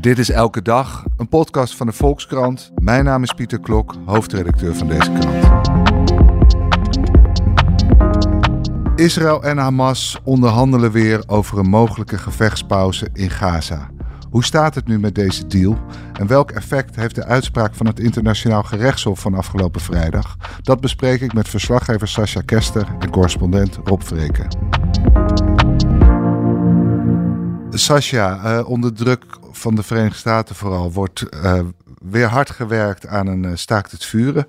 Dit is Elke Dag, een podcast van de Volkskrant. Mijn naam is Pieter Klok, hoofdredacteur van deze krant. Israël en Hamas onderhandelen weer over een mogelijke gevechtspauze in Gaza. Hoe staat het nu met deze deal? En welk effect heeft de uitspraak van het Internationaal Gerechtshof van afgelopen vrijdag? Dat bespreek ik met verslaggever Sascha Kester en correspondent Rob Vreken. Sascha, uh, onder druk van de Verenigde Staten vooral wordt uh, weer hard gewerkt aan een uh, staakt het vuren.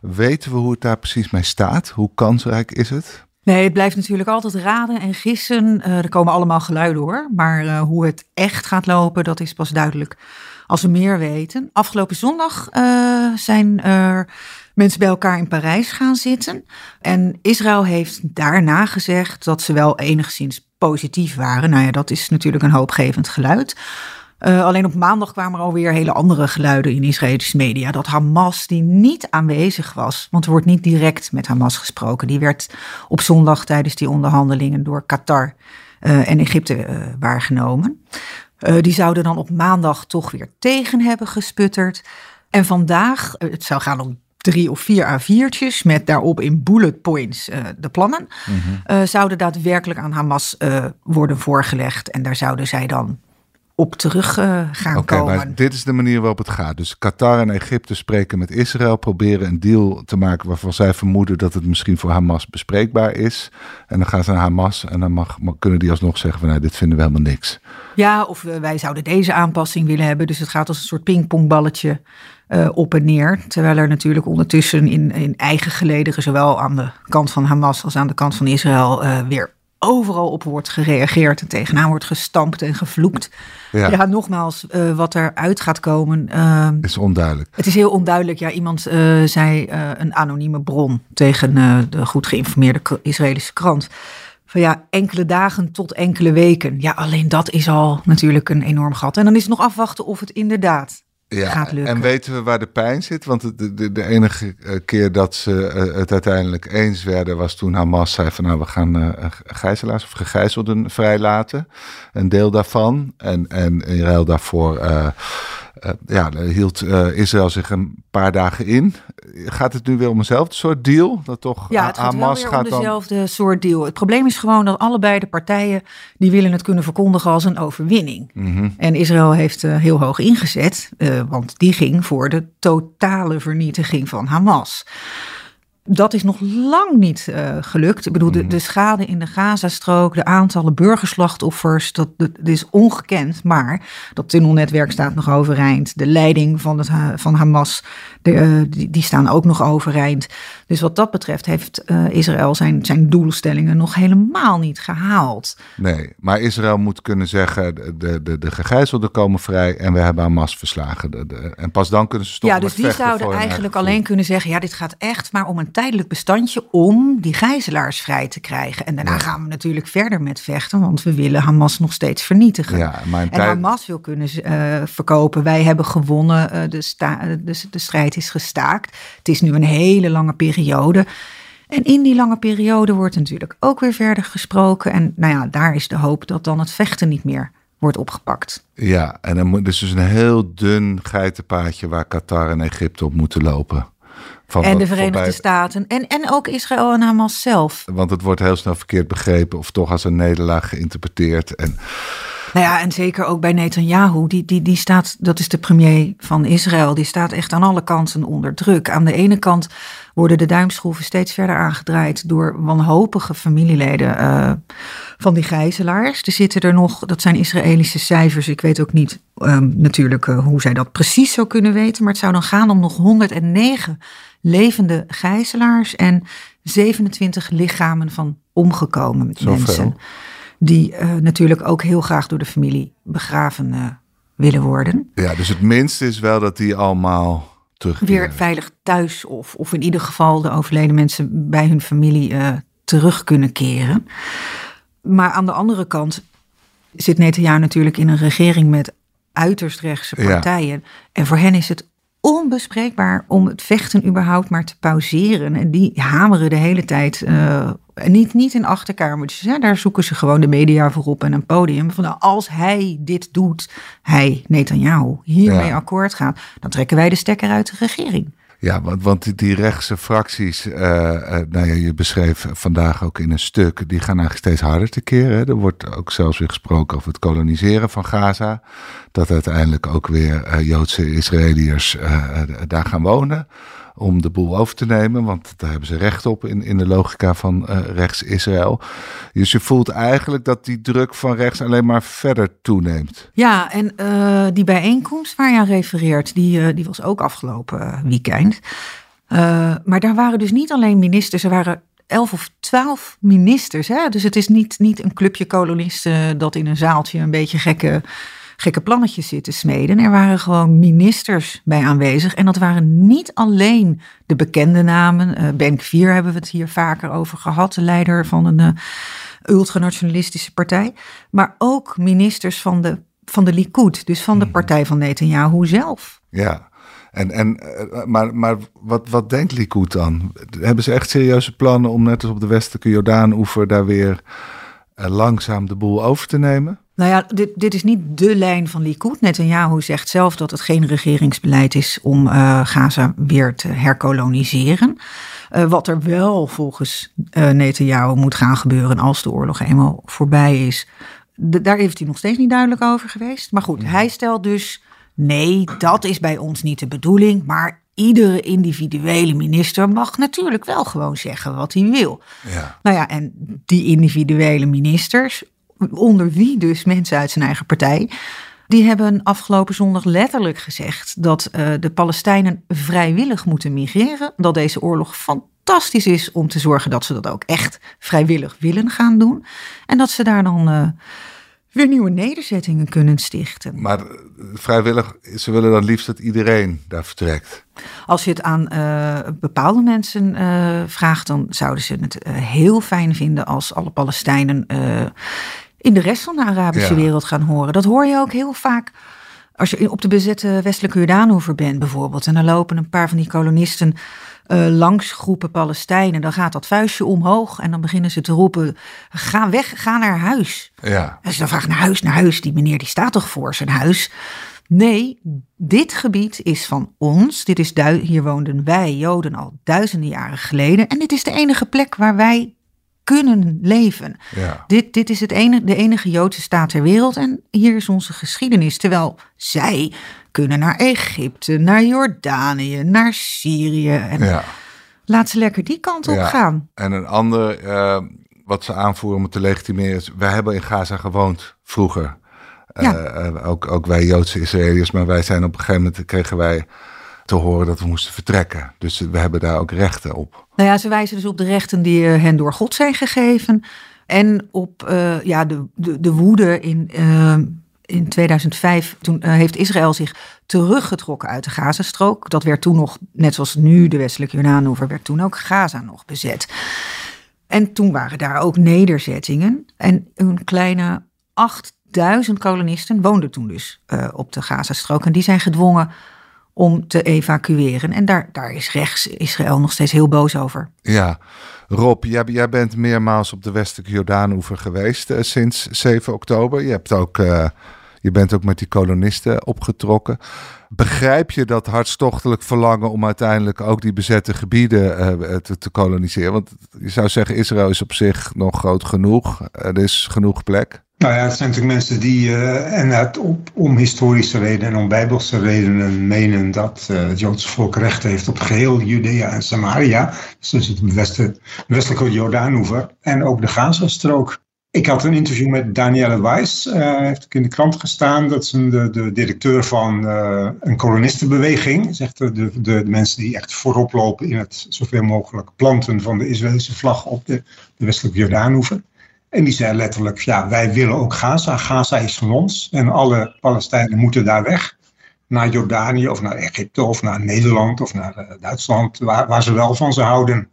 Weten we hoe het daar precies mee staat? Hoe kansrijk is het? Nee, het blijft natuurlijk altijd raden en gissen. er komen allemaal geluiden hoor. Maar hoe het echt gaat lopen, dat is pas duidelijk als we meer weten. Afgelopen zondag zijn er mensen bij elkaar in Parijs gaan zitten. En Israël heeft daarna gezegd dat ze wel enigszins positief waren. Nou ja, dat is natuurlijk een hoopgevend geluid. Uh, alleen op maandag kwamen er alweer hele andere geluiden in Israëlische media. Dat Hamas, die niet aanwezig was, want er wordt niet direct met Hamas gesproken. Die werd op zondag tijdens die onderhandelingen door Qatar uh, en Egypte uh, waargenomen. die zouden dan op maandag toch weer tegen hebben gesputterd. En vandaag, het zou gaan om drie of vier A4'tjes met daarop in bullet points uh, de plannen, mm uh, zouden daadwerkelijk aan Hamas uh, worden voorgelegd. En daar zouden zij dan op terug gaan okay, komen. Maar dit is de manier waarop het gaat. Dus Qatar en Egypte spreken met Israël, proberen een deal te maken waarvan zij vermoeden dat het misschien voor Hamas bespreekbaar is. En dan gaan ze naar Hamas en dan mag, kunnen die alsnog zeggen van nou, dit vinden we helemaal niks. Ja, of wij zouden deze aanpassing willen hebben. Dus het gaat als een soort pingpongballetje uh, op en neer. Terwijl er natuurlijk ondertussen in, in eigen gelederen, zowel aan de kant van Hamas als aan de kant van Israël, uh, weer overal op wordt gereageerd en tegenaan wordt gestampt en gevloekt. Ja, ja nogmaals, uh, wat eruit gaat komen. Uh, is onduidelijk. Het is heel onduidelijk. Ja, iemand uh, zei, een anonieme bron tegen de goed geïnformeerde Israëlische krant. Van ja, enkele dagen tot enkele weken. Ja, alleen dat is al natuurlijk een enorm gat. En dan is het nog afwachten of het inderdaad ja, En weten we waar de pijn zit? Want de, de, de enige eh, keer dat ze eh, het uiteindelijk eens werden was toen Hamas zei van nou we gaan uh, gijzelaars of gegijzelden vrijlaten. Een deel daarvan. En, en in ruil daarvoor uh, ja, hield uh, Israël zich een paar dagen in. Gaat het nu weer om eenzelfde soort deal? Dat toch ja, het gaat Hamas gaat om dezelfde soort deal. Het probleem is gewoon dat allebei de partijen die willen het kunnen verkondigen als een overwinning. Mm -hmm. En Israël heeft uh, heel hoog ingezet, want die ging voor de totale vernietiging van Hamas. Dat is nog lang niet uh, gelukt. Ik bedoel, de, mhm. de, schade in de Gazastrook, de aantallen burgerslachtoffers, dat, dat, is ongekend. Maar dat tunnelnetwerk staat nog overeind. De leiding van, het, van Hamas, de, uh, die, die, staan ook nog overeind. Dus wat dat betreft heeft uh, Israël zijn, zijn doelstellingen nog helemaal niet gehaald. Nee, maar Israël moet kunnen zeggen, de, de, de gegijzelden komen vrij en we hebben Hamas verslagen. De, de, en pas dan kunnen ze stoppen Ja, dus die zouden eigenlijk alleen kunnen zeggen, ja, dit gaat echt maar om een tijdelijk bestandje om die gijzelaars vrij te krijgen. En daarna gaan we natuurlijk verder met vechten, want we willen Hamas nog steeds vernietigen. Ja, maar En Hamas wil kunnen uh, verkopen, wij hebben gewonnen, uh, de, sta de, de strijd is gestaakt. Het is nu een hele lange periode. En in die lange periode wordt natuurlijk ook weer verder gesproken. En nou ja, daar is de hoop dat dan het vechten niet meer wordt opgepakt. Ja, en dan moet dus een heel dun geitenpaadje waar Qatar en Egypte op moeten lopen en de Verenigde voorbij... Staten. En, en ook Israël en Hamas zelf. Want het wordt heel snel verkeerd begrepen of toch als een nederlaag geïnterpreteerd. En... Nou ja, en zeker ook bij Netanyahu. Die, die, die staat, dat is de premier van Israël, die staat echt aan alle kanten onder druk. Aan de ene kant worden de duimschroeven steeds verder aangedraaid door wanhopige familieleden uh, van die gijzelaars. Er zitten er nog, dat zijn Israëlische cijfers, ik weet ook niet um, natuurlijk uh, hoe zij dat precies zou kunnen weten, maar het zou dan gaan om nog 109 levende gijzelaars en 27 lichamen van omgekomen Zoveel. mensen. Die uh, natuurlijk ook heel graag door de familie begraven uh, willen worden. Ja, dus het minste is wel dat die allemaal terug weer veilig thuis of, of in ieder geval de overleden mensen bij hun familie uh, terug kunnen keren. Maar aan de andere kant zit Netanyahu natuurlijk in een regering met uiterst rechtse partijen. Ja. En voor hen is het onbespreekbaar om het vechten überhaupt maar te pauzeren. En die hameren de hele tijd, uh, niet, niet in achterkamertjes. Hè? Daar zoeken ze gewoon de media voor op en een podium. Van nou, als hij dit doet, hij, Netanyahu, hiermee ja. akkoord gaat, dan trekken wij de stekker uit de regering. Ja, want, want die rechtse fracties, uh, uh, nou ja, je beschreef vandaag ook in een stuk, die gaan eigenlijk steeds harder te keren. Er wordt ook zelfs weer gesproken over het koloniseren van Gaza. Dat uiteindelijk ook weer uh, Joodse Israëliërs daar gaan wonen om de boel over te nemen, want daar hebben ze recht op in, in de logica van uh, rechts-Israël. Dus je voelt eigenlijk dat die druk van rechts alleen maar verder toeneemt. Ja, en uh, die bijeenkomst waar je aan refereert, die, uh, die was ook afgelopen weekend. maar daar waren dus niet alleen ministers, er waren elf of twaalf ministers. Hè? Dus het is niet, niet een clubje kolonisten dat in een zaaltje een beetje gekke gekke plannetjes zitten smeden. Er waren gewoon ministers bij aanwezig. En dat waren niet alleen de bekende namen. Uh, Ben Kvier hebben we het hier vaker over gehad. De leider van een uh, ultranationalistische partij. Maar ook ministers van de, van de Likud. Dus van de mhm. partij van Netanyahu zelf. Ja, en, en, eh, maar maar wat, wat denkt Likud dan? Hebben ze echt serieuze plannen om net als op de westelijke Jordaan-oever daar weer langzaam de boel over te nemen? Nou ja, dit, dit is niet de lijn van Likud. Netanyahu zegt zelf dat het geen regeringsbeleid is om uh, Gaza weer te herkoloniseren. Uh, wat er wel volgens uh, Netanyahu moet gaan gebeuren als de oorlog eenmaal voorbij is. daar heeft hij nog steeds niet duidelijk over geweest. Maar goed, hij stelt dus: nee, dat is bij ons niet de bedoeling. Maar iedere individuele minister mag natuurlijk wel gewoon zeggen wat hij wil. Ja. Nou ja, en die individuele ministers, onder wie dus mensen uit zijn eigen partij. Die hebben afgelopen zondag letterlijk gezegd dat uh, de Palestijnen vrijwillig moeten migreren. Dat deze oorlog fantastisch is om te zorgen dat ze dat ook echt vrijwillig willen gaan doen. En dat ze daar dan uh, weer nieuwe nederzettingen kunnen stichten. Maar eh, vrijwillig, ze willen dan liefst dat iedereen daar vertrekt. Als je het aan uh, bepaalde mensen uh, vraagt, dan zouden ze het heel fijn vinden als alle Palestijnen in de rest van de Arabische wereld gaan horen. Dat hoor je ook heel vaak als je op de bezette westelijke Jordaanoever bent bijvoorbeeld. En dan lopen een paar van die kolonisten uh, langs groepen Palestijnen. Dan gaat dat vuistje omhoog en dan beginnen ze te roepen, ga weg, ga naar huis. Ja. En ze dan vragen naar huis, naar huis. Die meneer die staat toch voor zijn huis? Nee, dit gebied is van ons. Dit is hier woonden wij Joden al duizenden jaren geleden. En dit is de enige plek waar wij kunnen leven. Ja. Dit, dit is het enige, de enige Joodse staat ter wereld en hier is onze geschiedenis. Terwijl zij kunnen naar Egypte, naar Jordanië, naar Syrië. En ja. Laat ze lekker die kant op gaan. En een ander, uh, wat ze aanvoeren om te legitimeren, is: wij hebben in Gaza gewoond vroeger. Uh, ook, ook wij Joodse Israëliërs, maar wij zijn op een gegeven moment kregen wij te horen dat we moesten vertrekken. Dus we hebben daar ook rechten op. Nou ja, ze wijzen dus op de rechten die eh, hen door God zijn gegeven. En op uh, ja, de, de, de woede in, uh, in 2005. Toen heeft Israël zich teruggetrokken uit de Gazastrook. Dat werd toen nog, net zoals nu de westelijke Jordaanoever, werd toen ook Gaza nog bezet. En toen waren daar ook nederzettingen. En een kleine 8000 kolonisten woonden toen dus op de Gazastrook. En die zijn gedwongen om te evacueren. En daar, daar is rechts Israël nog steeds heel boos over. Ja, Rob, jij, jij bent meermaals op de westelijke Jordaanoever geweest uh, sinds 7 oktober. Je, hebt ook, uh, je bent ook met die kolonisten opgetrokken. Begrijp je dat hartstochtelijk verlangen om uiteindelijk ook die bezette gebieden uh, te, te, koloniseren? Want je zou zeggen, Israël is op zich nog groot genoeg. Er is genoeg plek. Nou ja, het zijn natuurlijk mensen die, uh, en het om historische redenen en om bijbelse redenen menen dat uh, het Joodse volk recht heeft op geheel Judea en Samaria. Dus het westen, westelijke Jordaanoever en ook de Gazastrook. Ik had een interview met Danielle Weiss, uh, heeft ook in de krant gestaan. Dat is de, de directeur van een kolonistenbeweging. Zegt de, de, de, mensen die echt voorop lopen in het zoveel mogelijk planten van de Israëlische vlag op de, de westelijke Jordaanoever. En die zei letterlijk, ja, wij willen ook Gaza. Gaza is van ons. En alle Palestijnen moeten daar weg. Naar Jordanië of naar Egypte of naar Nederland of naar uh, Duitsland. Waar, waar, ze wel van ze houden.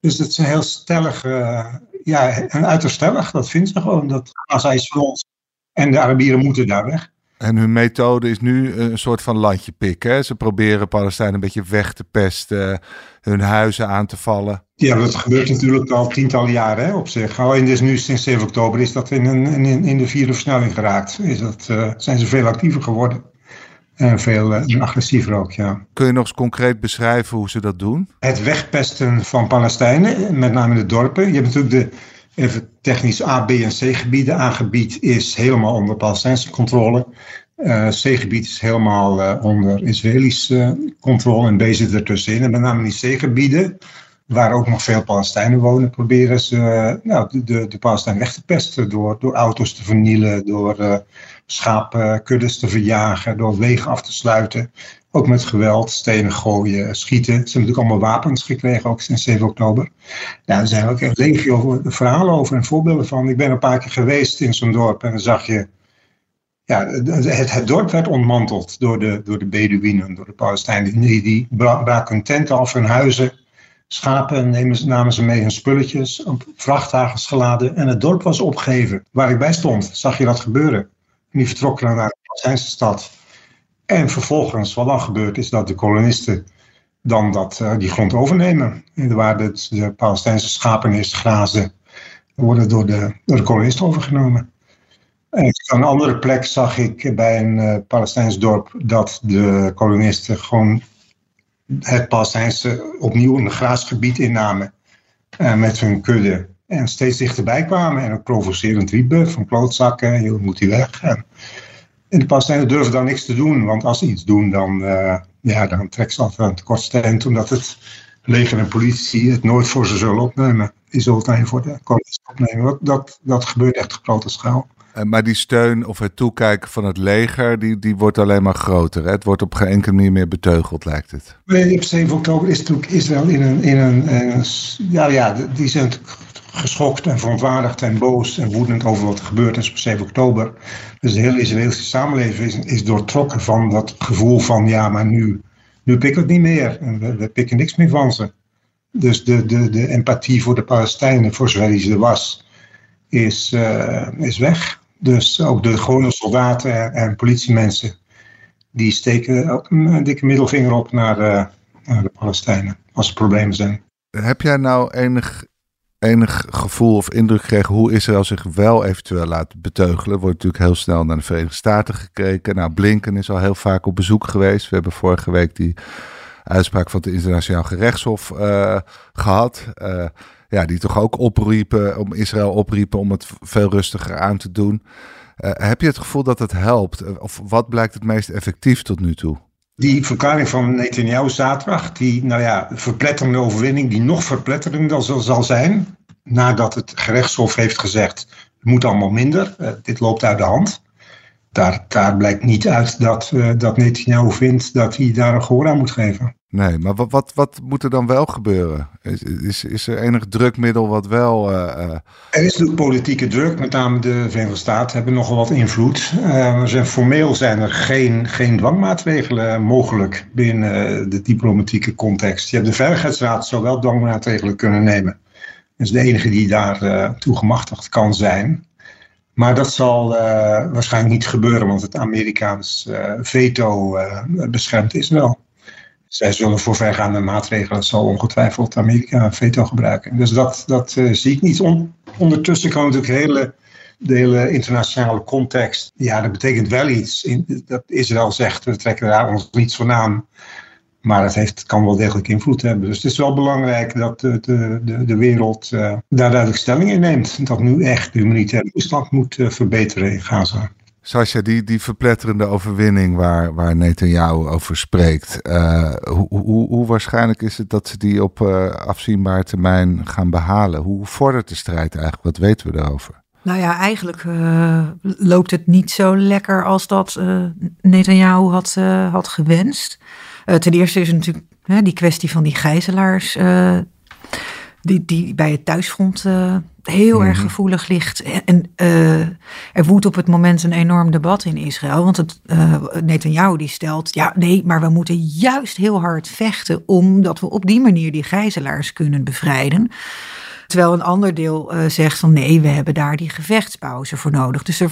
Dus dat is een heel stellig, uh, ja, een uiterst stellig. Dat vindt ze gewoon, dat Gaza is van ons. En de Arabieren moeten daar weg. En hun methode is nu een soort van landje pikken. Ze proberen Palestijnen een beetje weg te pesten, hun huizen aan te vallen. Ja, dat gebeurt natuurlijk al tientallen jaren hè, op zich. Alleen dus nu sinds 7 oktober is dat in, een, in, in de vierde versnelling geraakt. Is dat, uh, zijn ze veel actiever geworden. En veel uh, agressiever ook, ja. Kun je nog eens concreet beschrijven hoe ze dat doen? Het wegpesten van Palestijnen, met name de dorpen. Je hebt natuurlijk de even technisch A, B en C gebieden. A-gebied is helemaal onder Palestijnse controle. Uh, C-gebied is helemaal uh, onder Israëlische controle en B zit ertussenin. En met name die C-gebieden, waar ook nog veel Palestijnen wonen, proberen ze uh, nou, de, de Palestijnen weg te pesten door, door auto's te vernielen, door schapenkuddes te verjagen, door wegen af te sluiten. Ook met geweld, stenen gooien, schieten. Ze hebben natuurlijk allemaal wapens gekregen, ook sinds 7 oktober. Ja, er zijn ook echt legio verhalen over en voorbeelden van. Ik ben een paar keer geweest in zo'n dorp en dan zag je... Ja, het, het dorp werd ontmanteld door de, door de Bedouinen, door de Palestijnen. Die, die braken hun tenten af, hun huizen. Schapen nemen, namen ze mee hun spulletjes, vrachtwagens geladen. En het dorp was opgegeven. Waar ik bij stond, zag je dat gebeuren. En die vertrokken naar de stad. En vervolgens, wat dan gebeurt, is dat de kolonisten dan dat, uh, die grond overnemen. En waar de, de Palestijnse schapen eerst grazen, worden door de, de kolonisten overgenomen. En op een andere plek zag ik bij een uh, Palestijns dorp dat de kolonisten gewoon het Palestijnse opnieuw een graasgebied innamen uh, met hun kudde. En steeds dichterbij kwamen en ook provocerend riepen van klootzakken, je moet die weg. En, de Palestijnen durven dan niks te doen, want als ze iets doen, dan, uh, ja, dan trekken ze altijd aan het kortste eind, omdat het leger en politie het nooit voor ze zullen opnemen. Die zullen het alleen voor de kolonisten opnemen. Dat, dat, dat gebeurt echt op grote schaal. Uh, maar die steun of het toekijken van het leger, die, die wordt alleen maar groter. Hè? Het wordt op geen enkele manier meer beteugeld, lijkt het. Op 7 oktober is natuurlijk Israël in een, in een, een ja, ja, die zijn geschokt en verontwaardigd en boos en woedend over wat er gebeurd is op 7 oktober. Dus de hele Israëlische samenleving is, is doortrokken van dat gevoel van ja, maar nu, nu pikken we het niet meer. En we, pikken niks meer van ze. Dus de, de, de empathie voor de Palestijnen, voor zover die er was, is, uh, is weg. Dus ook de gewone soldaten en, en politiemensen, die steken ook een, dikke middelvinger op naar, uh, naar de Palestijnen als er problemen zijn. Heb jij nou enig enig gevoel of indruk gekregen hoe Israël zich wel eventueel laat beteugelen. Wordt natuurlijk heel snel naar de Verenigde Staten gekeken. Nou, Blinken is al heel vaak op bezoek geweest. We hebben vorige week die uitspraak van het Internationaal Gerechtshof uh, gehad. Uh, ja, die toch ook opriepen, om Israël opriepen om het veel rustiger aan te doen. Uh, heb je het gevoel dat het helpt? Of wat blijkt het meest effectief tot nu toe? Die verklaring van Netanyahu zaterdag, die nou ja, verpletterende overwinning, die nog verpletterender zal, zijn, nadat het gerechtshof heeft gezegd, het moet allemaal minder, uh, dit loopt uit de hand. Daar, daar blijkt niet uit dat, uh, dat Netanyahu vindt dat hij daar een gehoor aan moet geven. Nee, maar wat, wat, moet er dan wel gebeuren? Is, is, is er enig drukmiddel wat wel. Uh, uh... Er is natuurlijk politieke druk, met name de Verenigde Staten hebben nogal wat invloed. Uh, zijn, formeel zijn er geen, geen dwangmaatregelen mogelijk binnen de diplomatieke context. Je hebt de Veiligheidsraad zou wel dwangmaatregelen kunnen nemen. Dat is de enige die daar gemachtigd kan zijn. Maar dat zal waarschijnlijk niet gebeuren, want het Amerikaans veto beschermt Israël zij zullen voor vergaande maatregelen, zal ongetwijfeld Amerika veto gebruiken. Dus dat, dat uh, zie ik niet. On, ondertussen kan natuurlijk hele, de hele internationale context, ja, dat betekent wel iets. In, dat Israël zegt, we trekken daar ons niets van aan. Maar het heeft, kan wel degelijk invloed hebben. Dus het is wel belangrijk dat de, de, de, de wereld uh, daar duidelijk stelling in neemt. Dat nu echt de humanitaire toestand moet uh, verbeteren in Gaza. Sascha, die, die verpletterende overwinning waar, waar Netanyahu over spreekt. Uh, hoe, hoe, hoe, waarschijnlijk is het dat ze die op uh, afzienbare termijn gaan behalen? Hoe vordert de strijd eigenlijk? Wat weten we daarover? Nou ja, eigenlijk uh, loopt het niet zo lekker als dat Netanyahu had, had gewenst. ten eerste is natuurlijk die kwestie van die gijzelaars die, die bij het thuisfront uh, heel erg gevoelig ligt. En uh, er woedt op het moment een enorm debat in Israël. Want het, uh, Netanyahu die stelt, ja nee, maar we moeten juist heel hard vechten... omdat we op die manier die gijzelaars kunnen bevrijden. Terwijl een ander deel uh, zegt van nee, we hebben daar die gevechtspauze voor nodig. Dus er,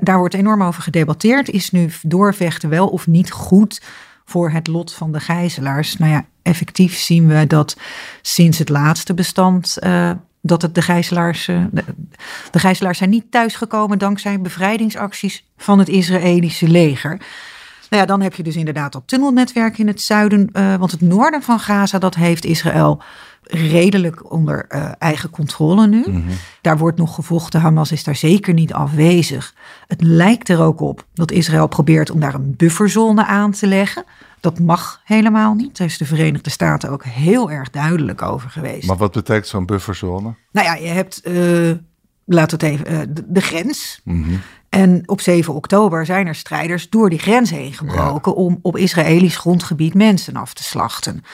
daar wordt enorm over gedebatteerd. Is nu doorvechten wel of niet goed voor het lot van de gijzelaars? Nou ja, effectief zien we dat sinds het laatste bestand uh, dat het de gijzelaars, uh, de, gijzelaars zijn niet thuisgekomen dankzij bevrijdingsacties van het Israëlische leger. Nou ja, dan heb je dus inderdaad dat tunnelnetwerk in het zuiden. Uh, want het noorden van Gaza, dat heeft Israël redelijk onder uh, eigen controle nu. Mm -hmm. Daar wordt nog gevochten. Hamas is daar zeker niet afwezig. Het lijkt er ook op dat Israël probeert om daar een bufferzone aan te leggen. Dat mag helemaal niet. Daar is de Verenigde Staten ook heel erg duidelijk over geweest. Maar wat betekent zo'n bufferzone? Nou ja, je hebt, uh, laten we het even, uh, de, de, grens. Mm -hmm. En op 7 oktober zijn er strijders door die grens heen gebroken ja. om op Israëlisch grondgebied mensen af te slachten.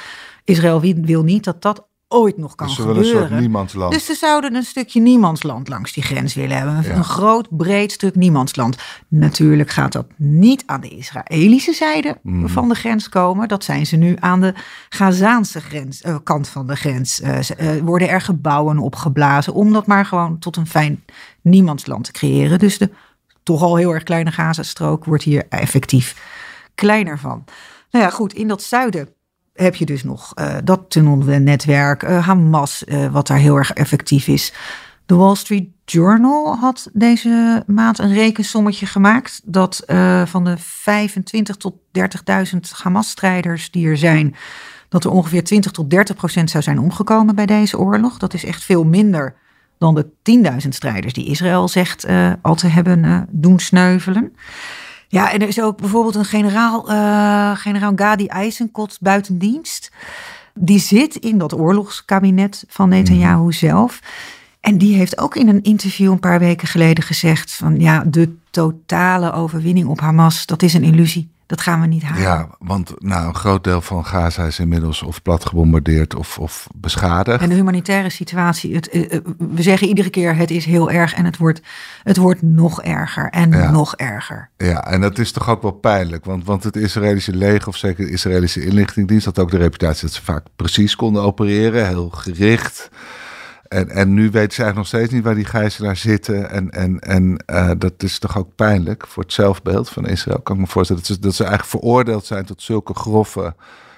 Israël wil niet dat dat ooit nog kan dus ze gebeuren. Een soort niemandsland. Dus ze zouden een stukje niemandsland langs die grens willen hebben. Ja. Een groot, breed stuk niemandsland. Natuurlijk gaat dat niet aan de Israëlische zijde mm. van de grens komen. Dat zijn ze nu aan de Gazaanse grens, uh, kant van de grens. Uh, uh, worden er gebouwen opgeblazen om dat maar gewoon tot een fijn niemandsland te creëren. Dus de toch al heel erg kleine Gazastrook wordt hier effectief kleiner van. Nou ja, goed, in dat zuiden heb je dus nog uh, dat tunnelnetwerk, uh, Hamas, uh, wat daar heel erg effectief is. De Wall Street Journal had deze maand een rekensommetje gemaakt dat van de 25 tot 30.000 Hamas-strijders die er zijn, dat er ongeveer 20 tot 30 procent zou zijn omgekomen bij deze oorlog. Dat is echt veel minder dan de 10.000 strijders die Israël zegt al te hebben doen sneuvelen. Ja, en er is ook bijvoorbeeld een generaal, uh, generaal Gadi Eisenkot buiten dienst. Die zit in dat oorlogskabinet van Netanyahu mm. zelf. En die heeft ook in een interview een paar weken geleden gezegd: van ja, de totale overwinning op Hamas, dat is een illusie. Dat gaan we niet halen. Ja, want nou, een groot deel van Gaza is inmiddels of plat gebombardeerd of, of beschadigd. En de humanitaire situatie, het, we zeggen iedere keer het is heel erg en het wordt, het wordt nog erger en ja. nog erger. Ja, en dat is toch ook wel pijnlijk, want, want het Israëlische leger of zeker de Israëlische inlichtingendienst had ook de reputatie dat ze vaak precies konden opereren, heel gericht. En, en nu weten ze eigenlijk nog steeds niet waar die gijzelaars zitten. En, en, en uh, dat is toch ook pijnlijk voor het zelfbeeld van Israël. Kan ik me voorstellen dat ze, dat ze eigenlijk veroordeeld zijn tot zulke grove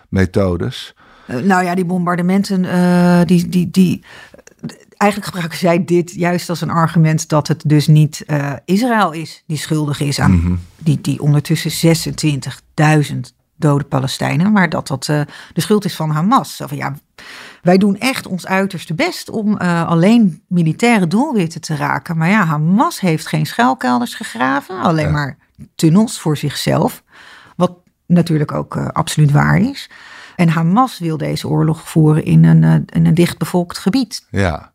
methodes. Uh, nou ja, die bombardementen, uh, die, die, die, eigenlijk gebruiken zij dit juist als een argument dat het dus niet Israël is die schuldig is aan mm -hmm. die, die ondertussen 26.000 dode Palestijnen, maar dat dat de schuld is van Hamas. Van ja, wij doen echt ons uiterste best om uh, alleen militaire doelwitten te raken. Maar ja, Hamas heeft geen schuilkelders gegraven, alleen ja. maar tunnels voor zichzelf. Wat natuurlijk ook uh, absoluut waar is. En Hamas wil deze oorlog voeren in een, uh, in een dichtbevolkt gebied. Ja.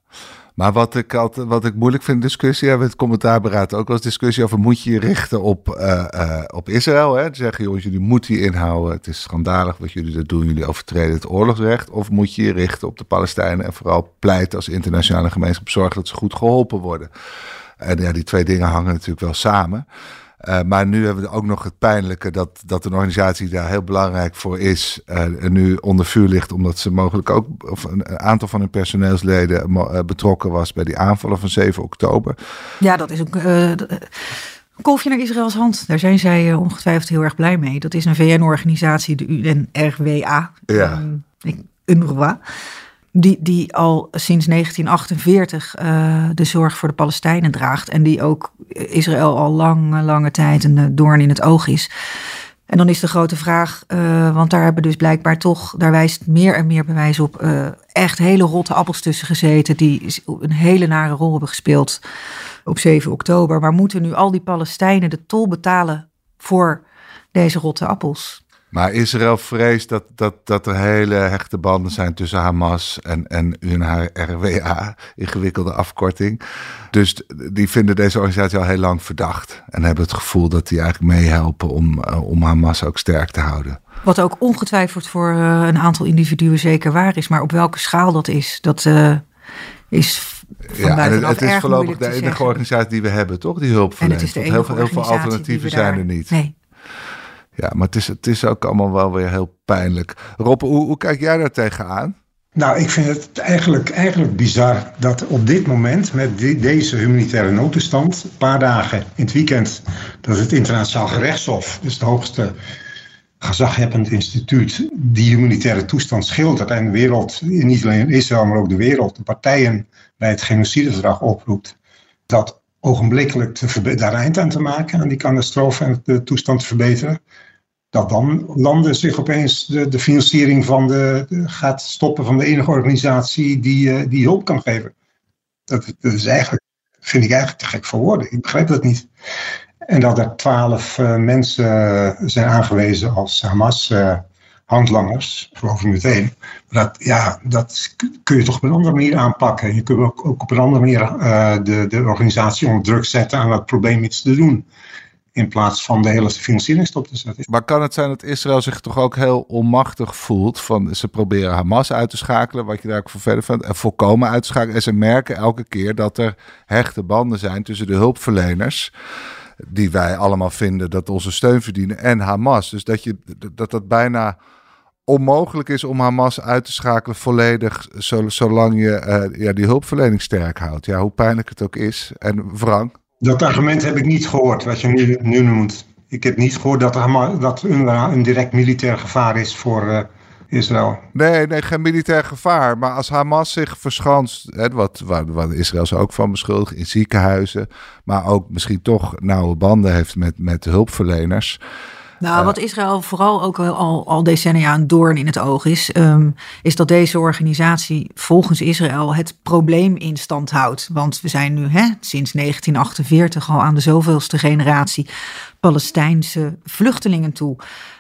Maar wat ik, altijd, wat ik moeilijk vind in discussie, hebben we het commentaarberaad ook eens discussie over, moet je je richten op, uh, uh, op Israël? Hè? Zeggen, jongens, jullie moeten je inhouden, het is schandalig wat jullie dat doen, jullie overtreden het oorlogsrecht. Of moet je je richten op de Palestijnen en vooral pleiten als internationale gemeenschap, zorgen dat ze goed geholpen worden? En ja, die twee dingen hangen natuurlijk wel samen. Uh, maar nu hebben we ook nog het pijnlijke dat, dat een organisatie daar heel belangrijk voor is, uh, nu onder vuur ligt, omdat ze mogelijk ook, of een aantal van hun personeelsleden uh, betrokken was bij die aanvallen van 7 oktober. Ja, dat is ook. Kolfje naar Israëls hand. Daar zijn zij ongetwijfeld heel erg blij mee. Dat is een VN-organisatie, de UNRWA. Ja. Um, UNRWA die, die al sinds 1948 uh, de zorg voor de Palestijnen draagt. En die ook Israël al lange, lange tijd een doorn in het oog is. En dan is de grote vraag, uh, want daar hebben dus blijkbaar toch, daar wijst meer en meer bewijs op, echt hele rotte appels tussen gezeten. Die een hele nare rol hebben gespeeld op 7 oktober. Maar moeten nu al die Palestijnen de tol betalen voor deze rotte appels? Maar Israël vreest dat, dat, dat er hele hechte banden zijn tussen Hamas en, en UNRWA, ingewikkelde afkorting. Dus die vinden deze organisatie al heel lang verdacht. En hebben het gevoel dat die eigenlijk meehelpen om, uh, om Hamas ook sterk te houden. Wat ook ongetwijfeld voor uh, een aantal individuen zeker waar is. Maar op welke schaal dat is, dat uh, is ja, en het, het is voorlopig de enige organisatie die we hebben, toch? Die hulp verleent. En het is de heel, veel, heel veel alternatieven zijn er niet. Nee. Ja, maar het is, het is ook allemaal wel weer heel pijnlijk. Rob, hoe, hoe kijk jij daar tegenaan? Nou, ik vind het eigenlijk, eigenlijk bizar dat op dit moment, met deze humanitaire noodtoestand, een paar dagen in het weekend, dat het internationaal gerechtshof, dus de hoogste gezaghebbend instituut, die humanitaire toestand schildert en de wereld, niet alleen Israël, maar ook de wereld, de partijen bij het genocideverdrag oproept, dat ogenblikkelijk te daar eind aan te maken, aan die catastrofe en de toestand te verbeteren dat dan landen zich opeens de, de financiering van de, gaat stoppen van de enige organisatie die, uh, die hulp kan geven. Dat, dat, is eigenlijk, vind ik eigenlijk te gek voor woorden. Ik begrijp dat niet. En dat er twaalf uh, mensen zijn aangewezen als Hamas uh, handlangers, geloof ik meteen. Dat, ja, dat kun je toch op een andere manier aanpakken. Je kunt ook, ook op een andere manier de, de organisatie onder druk zetten aan het probleem iets te doen in plaats van de hele financiering stop te zetten. Maar kan het zijn dat Israël zich toch ook heel onmachtig voelt? Van ze proberen Hamas uit te schakelen, wat je daar ook voor verder vindt, en volkomen uit te schakelen. En ze merken elke keer dat er hechte banden zijn tussen de hulpverleners die wij allemaal vinden dat onze steun verdienen en Hamas. Dus dat je, dat, dat bijna onmogelijk is om Hamas uit te schakelen volledig, zolang je uh, ja, die hulpverlening sterk houdt. Ja, hoe pijnlijk het ook is. En Frank? Dat argument heb ik niet gehoord, wat je nu, nu noemt. Ik heb niet gehoord dat, er, dat een direct militair gevaar is voor uh, Israël. Nee, nee, geen militair gevaar. Maar als Hamas zich verschanst, hè, wat, waar Israël ze ook van beschuldigt, in ziekenhuizen, maar ook misschien toch nauwe banden heeft met, met hulpverleners. Nou, wat Israël vooral ook al, al decennia een doorn in het oog is, um, is dat deze organisatie volgens Israël het probleem in stand houdt. Want we zijn nu hè, sinds 1948 al aan de zoveelste generatie Palestijnse vluchtelingen toe.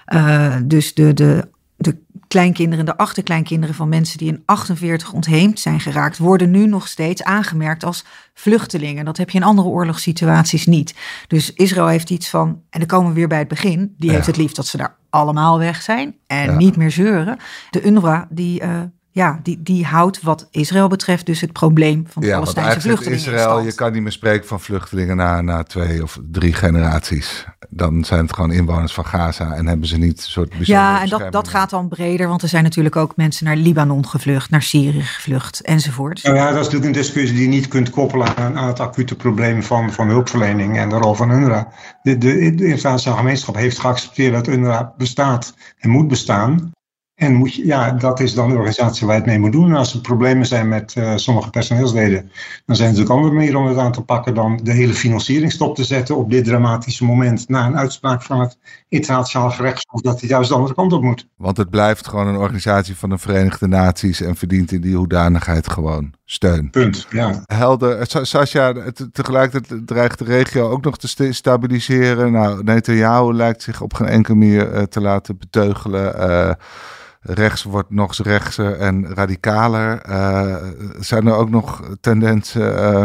Uh, dus de, de de kleinkinderen, de achterkleinkinderen van mensen die in 48 ontheemd zijn geraakt, worden nu nog steeds aangemerkt als vluchtelingen. Dat heb je in andere oorlogssituaties niet. Dus Israël heeft iets van, en dan komen we weer bij het begin, die heeft het liefst dat ze daar allemaal weg zijn en niet meer zeuren. De UNRWA, die uh, ja, die, die houdt wat Israël betreft dus het probleem van de ja, Palestijnse vluchtelingen. Israël, je kan niet meer spreken van vluchtelingen na, na twee of drie generaties. Dan zijn het gewoon inwoners van Gaza en hebben ze niet een soort Ja, en dat, dat gaat dan breder, want er zijn natuurlijk ook mensen naar Libanon gevlucht, naar Syrië gevlucht enzovoort. Nou ja, dat is natuurlijk een discussie die je niet kunt koppelen aan, aan het acute probleem van, van hulpverlening en de rol van UNRWA. De, de, de internationale gemeenschap heeft geaccepteerd dat UNRWA bestaat en moet bestaan. En moet je, ja, dat is dan de organisatie waar je het mee moet doen. En als er problemen zijn met uh, sommige personeelsleden, dan zijn er natuurlijk andere manieren om het aan te pakken dan de hele financiering stop te zetten op dit dramatische moment na een uitspraak van het internationaal gerechtshof dat hij juist de andere kant op moet. Want het blijft gewoon een organisatie van de Verenigde Naties en verdient in die hoedanigheid gewoon steun. Punt, ja. Helder. Sascha, tegelijkertijd dreigt de regio ook nog te stabiliseren. Nou, Netanyahu lijkt zich op geen enkele manier uh, te laten beteugelen. Uh, rechts wordt nog eens rechtser en radicaler. Uh, zijn er ook nog tendensen uh,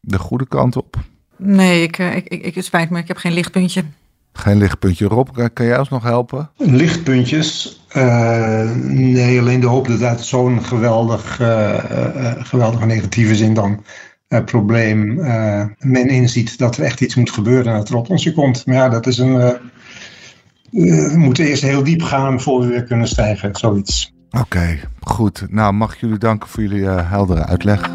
de goede kant op? Nee, ik, ik, ik, het spijt me, ik heb geen lichtpuntje. Geen lichtpuntje. Rob, kan jij ons nog helpen? Lichtpuntjes? Uh, nee, alleen de hoop dat uit zo'n geweldig, geweldige negatieve zin dan probleem men inziet dat er echt iets moet gebeuren en dat er op ons komt. Maar ja, dat is een we moeten eerst heel diep gaan voor we weer kunnen stijgen, zoiets. Oké, goed. Nou, mag ik jullie danken voor jullie uh, heldere uitleg.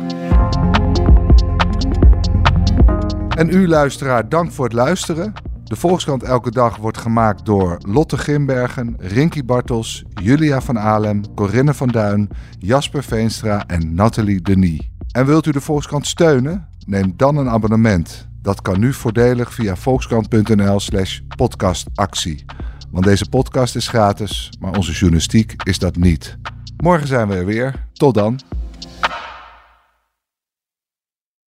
En u luisteraar, dank voor het luisteren. De Volkskrant Elke Dag wordt gemaakt door Lotte Grimbergen, Rinky Bartels, Julia van Alem, Corinne van Duin, Jasper Veenstra en Nathalie Denis. En wilt u de Volkskrant steunen? Neem dan een abonnement. Dat kan nu voordelig via volkskrant.nl slash podcastactie. Want deze podcast is gratis, maar onze journalistiek is dat niet. Morgen zijn we er weer. Tot dan.